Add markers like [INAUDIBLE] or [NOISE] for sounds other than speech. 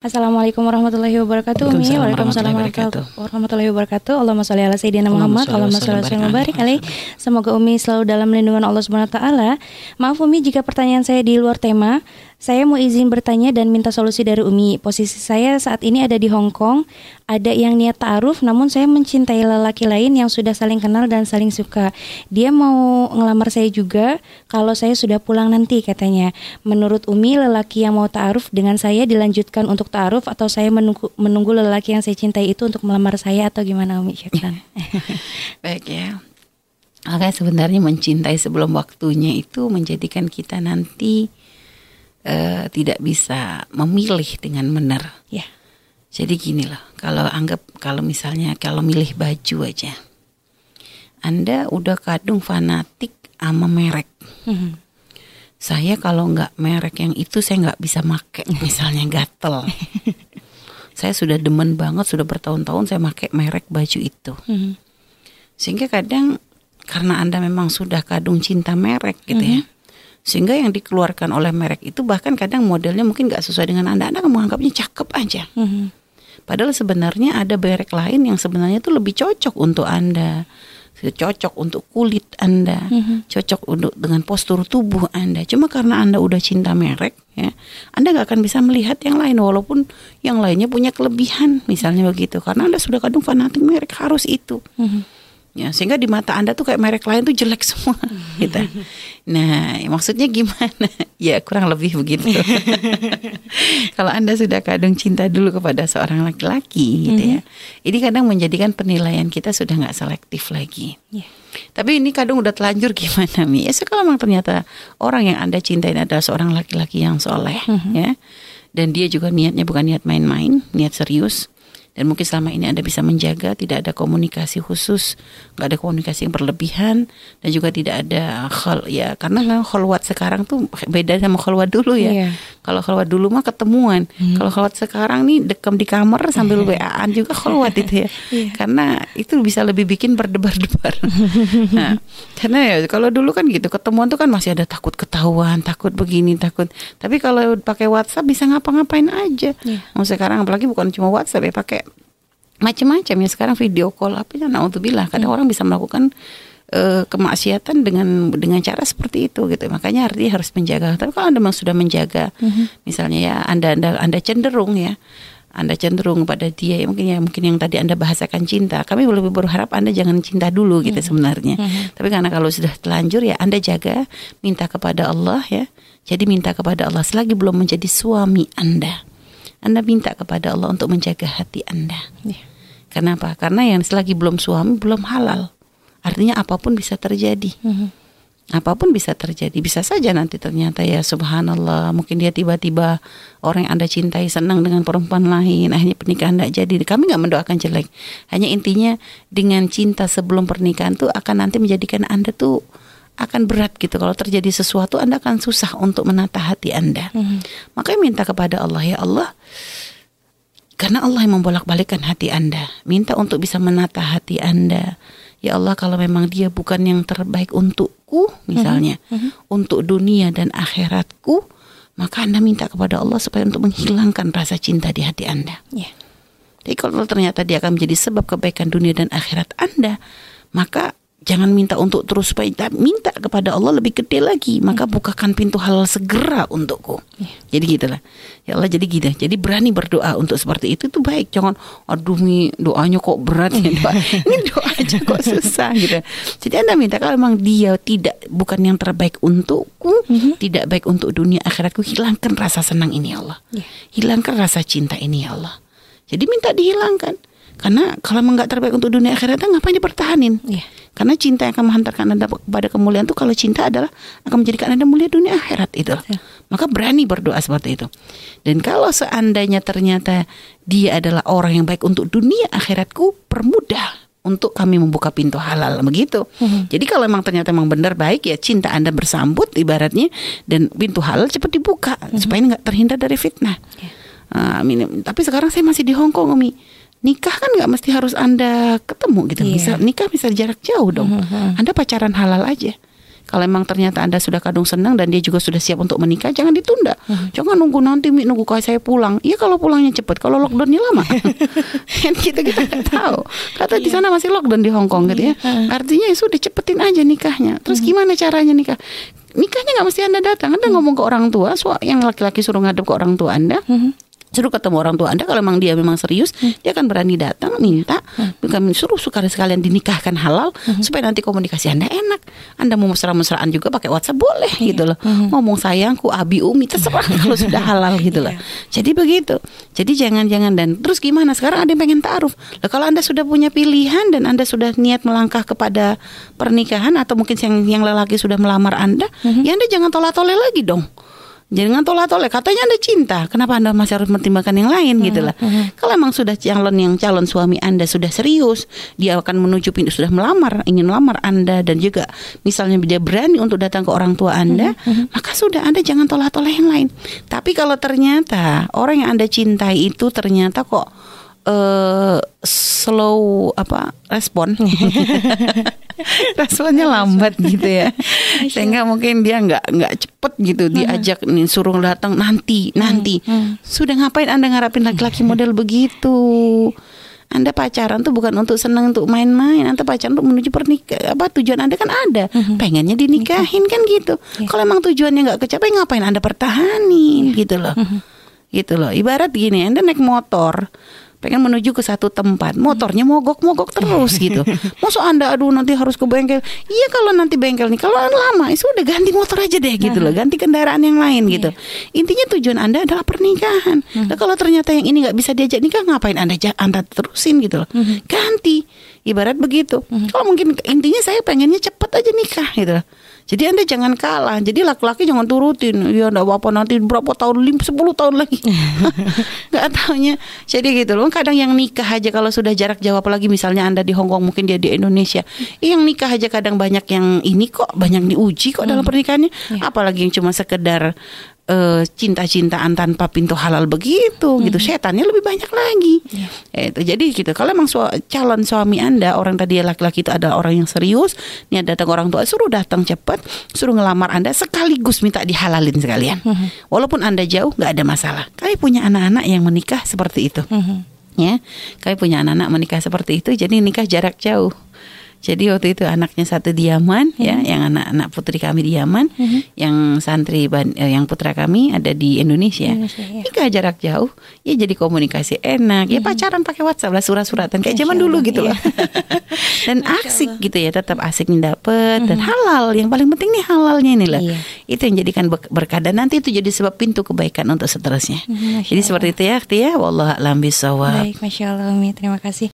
Assalamualaikum warahmatullahi wabarakatuh. Umi. Waalaikumsalam warahmatullahi wabarakatuh. Allahumma sholli ala sayyidina Muhammad. Allahumma sholli wa barik alaih. Semoga Umi selalu dalam lindungan Allah Subhanahu wa taala. Maaf Umi jika pertanyaan saya di luar tema. Saya mau izin bertanya dan minta solusi dari Umi. Posisi saya saat ini ada di Hong Kong. Ada yang niat ta'aruf namun saya mencintai lelaki lain yang sudah saling kenal dan saling suka. Dia mau ngelamar saya juga kalau saya sudah pulang nanti katanya. Menurut Umi lelaki yang mau ta'aruf dengan saya dilanjutkan untuk ta'aruf atau saya menunggu, menunggu lelaki yang saya cintai itu untuk melamar saya atau gimana Umi? [LAUGHS] Baik ya. Maka sebenarnya mencintai sebelum waktunya itu menjadikan kita nanti uh, tidak bisa memilih dengan benar. Ya. Jadi gini loh, kalau anggap kalau misalnya kalau milih baju aja, Anda udah kadung fanatik sama merek. Hmm. Saya kalau nggak merek yang itu saya nggak bisa make, [LAUGHS] misalnya gatel. saya sudah demen banget, sudah bertahun-tahun saya pakai merek baju itu. Hmm. Sehingga kadang karena Anda memang sudah kadung cinta merek gitu ya, hmm sehingga yang dikeluarkan oleh merek itu bahkan kadang modelnya mungkin nggak sesuai dengan anda. Anda menganggapnya cakep aja. Mm-hmm. padahal sebenarnya ada merek lain yang sebenarnya itu lebih cocok untuk anda. Cocok untuk kulit anda. Mm-hmm. cocok untuk dengan postur tubuh anda. Cuma karena anda udah cinta merek ya anda nggak akan bisa melihat yang lain. Walaupun yang lainnya punya kelebihan misalnya begitu. Karena anda sudah kadung fanatik merek harus itu. Mm-hmm ya sehingga di mata anda tuh kayak merek lain tuh jelek semua [LAUGHS] gitu. Nah maksudnya gimana? [LAUGHS] Ya kurang lebih begitu. [LAUGHS] Kalau anda sudah kadung cinta dulu kepada seorang laki-laki gitu ya mhm. ini kadang menjadikan penilaian kita sudah nggak selektif lagi. Yeah. tapi ini kadang udah telanjur gimana mi? Ya kalau memang ternyata orang yang anda cintai adalah seorang laki-laki yang soleh mm -hmm. ya. Dan dia juga niatnya bukan niat main-main niat serius dan mungkin selama ini Anda bisa menjaga tidak ada komunikasi khusus, nggak ada komunikasi yang berlebihan dan juga tidak ada khol ya karena kan kholwat sekarang tuh beda sama kholwat dulu ya. Yeah. Kalau kholwat dulu mah ketemuan, hmm. kalau kholwat sekarang nih dekam di kamar sambil WA-an juga kholwat itu ya. [LAUGHS] yeah. Karena itu bisa lebih bikin berdebar-debar. [LAUGHS] nah, karena ya kalau dulu kan gitu ketemuan tuh kan masih ada takut ketahuan, takut begini, takut. Tapi kalau pakai WhatsApp bisa ngapa-ngapain aja. Yeah. Mau sekarang apalagi bukan cuma WhatsApp ya pakai macam-macam ya sekarang video call apa ya nah untuk bilang kadang hmm. orang bisa melakukan uh, kemaksiatan dengan dengan cara seperti itu gitu makanya artinya harus menjaga tapi kalau anda memang sudah menjaga hmm. misalnya ya anda anda anda cenderung ya anda cenderung pada dia ya mungkin ya mungkin yang tadi anda bahasakan cinta kami lebih berharap anda jangan cinta dulu gitu hmm. sebenarnya hmm. tapi karena kalau sudah telanjur ya anda jaga minta kepada Allah ya jadi minta kepada Allah selagi belum menjadi suami anda anda minta kepada Allah untuk menjaga hati Anda. Yeah. Kenapa? Karena yang selagi belum suami belum halal. Artinya apa pun bisa terjadi. Mm -hmm. Apa pun bisa terjadi. Bisa saja nanti ternyata ya subhanallah. Mungkin dia tiba-tiba orang yang Anda cintai senang dengan perempuan lain. Akhirnya pernikahan tidak jadi. Kami nggak mendoakan jelek. Hanya intinya dengan cinta sebelum pernikahan tuh akan nanti menjadikan Anda tuh akan berat gitu kalau terjadi sesuatu Anda akan susah untuk menata hati Anda. Mm -hmm. Makanya minta kepada Allah ya Allah karena Allah yang membolak-balikkan hati Anda. Minta untuk bisa menata hati Anda. Ya Allah kalau memang dia bukan yang terbaik untukku misalnya, mm -hmm. untuk dunia dan akhiratku, maka Anda minta kepada Allah supaya untuk menghilangkan rasa cinta di hati Anda. Yeah. Jadi kalau ternyata dia akan menjadi sebab kebaikan dunia dan akhirat Anda, maka jangan minta untuk terus supaya minta kepada Allah lebih gede lagi. Maka bukakan pintu halal segera untukku. Ya. jadi gitulah. Ya Allah jadi gitu jadi berani berdoa untuk seperti itu itu baik. Jangan aduh mi doanya kok berat ya doa [LAUGHS] ini doa aja kok susah gitu. Jadi anda minta kalau memang dia tidak bukan yang terbaik untukku mm-hmm. tidak baik untuk dunia akhiratku hilangkan rasa senang ini ya Allah. Ya. hilangkan rasa cinta ini ya Allah. Jadi minta dihilangkan. Karena kalau memang nggak terbaik untuk dunia akhiratnya ngapain dipertahanin? Yeah. Karena cinta yang akan menghantarkan Anda kepada kemuliaan itu kalau cinta adalah akan menjadikan Anda mulia dunia akhirat itu. Ya. Maka berani berdoa seperti itu. Dan kalau seandainya ternyata dia adalah orang yang baik untuk dunia akhiratku, permudah untuk kami membuka pintu halal begitu. Hmm. Jadi kalau memang ternyata memang benar baik ya cinta Anda bersambut ibaratnya dan pintu halal cepat dibuka hmm. supaya nggak terhindar dari fitnah. Yeah. Ya. Uh, tapi sekarang saya masih di Hong Kong Umi nikah kan nggak mesti harus anda ketemu gitu yeah. bisa nikah bisa jarak jauh dong mm -hmm. anda pacaran halal aja Kalau emang ternyata Anda sudah kadung senang dan dia juga sudah siap untuk menikah, jangan ditunda. Hmm. Jangan nunggu nanti nunggu kayak saya pulang. Iya kalau pulangnya cepat, kalau lockdownnya lama. [LAUGHS] kan kita kita nggak tahu. Kata di iya. sana masih lockdown di Hong Kong gitu ya. Iya. Artinya ya sudah cepetin aja nikahnya. Terus hmm. gimana caranya nikah? Nikahnya nggak mesti Anda datang. Anda ngomong ke orang tua, yang laki-laki suruh ngadep ke orang tua Anda. Hmm suruh ketemu orang tua Anda kalau memang dia memang serius hmm. dia akan berani datang minta hmm. bukan suruh suka sekalian dinikahkan halal hmm. supaya nanti komunikasi Anda enak Anda mau mesra-mesraan juga pakai WhatsApp boleh yeah. gitu loh hmm. ngomong sayangku abi umi terserah [LAUGHS] kalau sudah halal gitu loh yeah. jadi begitu jadi jangan-jangan dan terus gimana sekarang ada yang pengen taruh lah kalau Anda sudah punya pilihan dan Anda sudah niat melangkah kepada pernikahan atau mungkin yang yang lelaki sudah melamar Anda hmm. ya Anda jangan tolak-tolak lagi dong Jangan tolak-tolak. Katanya Anda cinta. Kenapa Anda masih harus mempertimbangkan yang lain hmm, gitu lah. Hmm. Kalau emang sudah calon yang calon suami Anda sudah serius, dia akan menuju pintu sudah melamar, ingin melamar Anda dan juga misalnya dia berani untuk datang ke orang tua Anda, hmm, hmm. maka sudah Anda jangan tolak-tolak yang lain. Tapi kalau ternyata orang yang Anda cintai itu ternyata kok uh, slow apa respon [LAUGHS] [LAUGHS] responnya lambat gitu ya. Sehingga mungkin dia nggak nggak cepet gitu diajak nih suruh datang nanti nanti. Sudah ngapain anda ngarapin laki-laki model begitu? Anda pacaran tuh bukan untuk senang untuk main-main, Anda pacaran untuk menuju pernikahan. Apa tujuan Anda kan ada, pengennya dinikahin kan gitu. Yeah. Kalau emang tujuannya nggak kecapai, ngapain Anda pertahanin gitu loh, gitu loh. Ibarat gini, Anda naik motor, pengen menuju ke satu tempat motornya mogok-mogok terus [LAUGHS] gitu masuk anda aduh nanti harus ke bengkel iya kalau nanti bengkel nih kalau lama itu ya udah ganti motor aja deh gitu loh ganti kendaraan yang lain gitu iya. intinya tujuan anda adalah pernikahan hmm. nah kalau ternyata yang ini nggak bisa diajak nikah ngapain anda anda terusin gitu loh hmm. ganti ibarat begitu hmm. kalau mungkin intinya saya pengennya cepet aja nikah gitu loh jadi Anda jangan kalah. Jadi laki-laki jangan turutin. Ya enggak apa-apa nanti berapa tahun, 10 tahun lagi. [LAUGHS] [LAUGHS] Enggak tahunya. Jadi gitu loh. Kadang yang nikah aja kalau sudah jarak jauh apalagi misalnya Anda di Hongkong mungkin dia di Indonesia. Yang nikah aja kadang banyak yang ini kok, banyak diuji kok hmm. dalam pernikahannya. Ya. Apalagi yang cuma sekedar uh, cinta-cintaan tanpa pintu halal begitu hmm. gitu setannya lebih banyak lagi yeah. itu jadi gitu kalau emang su calon suami anda orang tadi laki-laki itu ada orang yang serius nih datang orang tua suruh datang cepat suruh ngelamar anda sekaligus minta dihalalin sekalian hmm. walaupun anda jauh nggak ada masalah kami punya anak-anak yang menikah seperti itu hmm. Ya. Kami punya anak-anak menikah seperti itu jadi nikah jarak jauh jadi waktu itu anaknya satu di Yaman hmm. ya, yang anak-anak putri kami di Yaman, hmm. yang santri eh, yang putra kami ada di Indonesia. Indonesia ya. Ini jarak jauh, ya jadi komunikasi enak, hmm. ya pacaran pakai WhatsApp lah surat-suratan kayak zaman dulu gitu ya. loh. [LAUGHS] dan asik gitu ya, tetap asiknya dapet dan halal. Yang paling penting nih halalnya ini lah. Iya. Itu yang jadikan berkah dan nanti itu jadi sebab pintu kebaikan untuk seterusnya. Jadi seperti itu ya, Tia. Wallah alam bisawab. Baik, masya Allah, Umi. Terima kasih.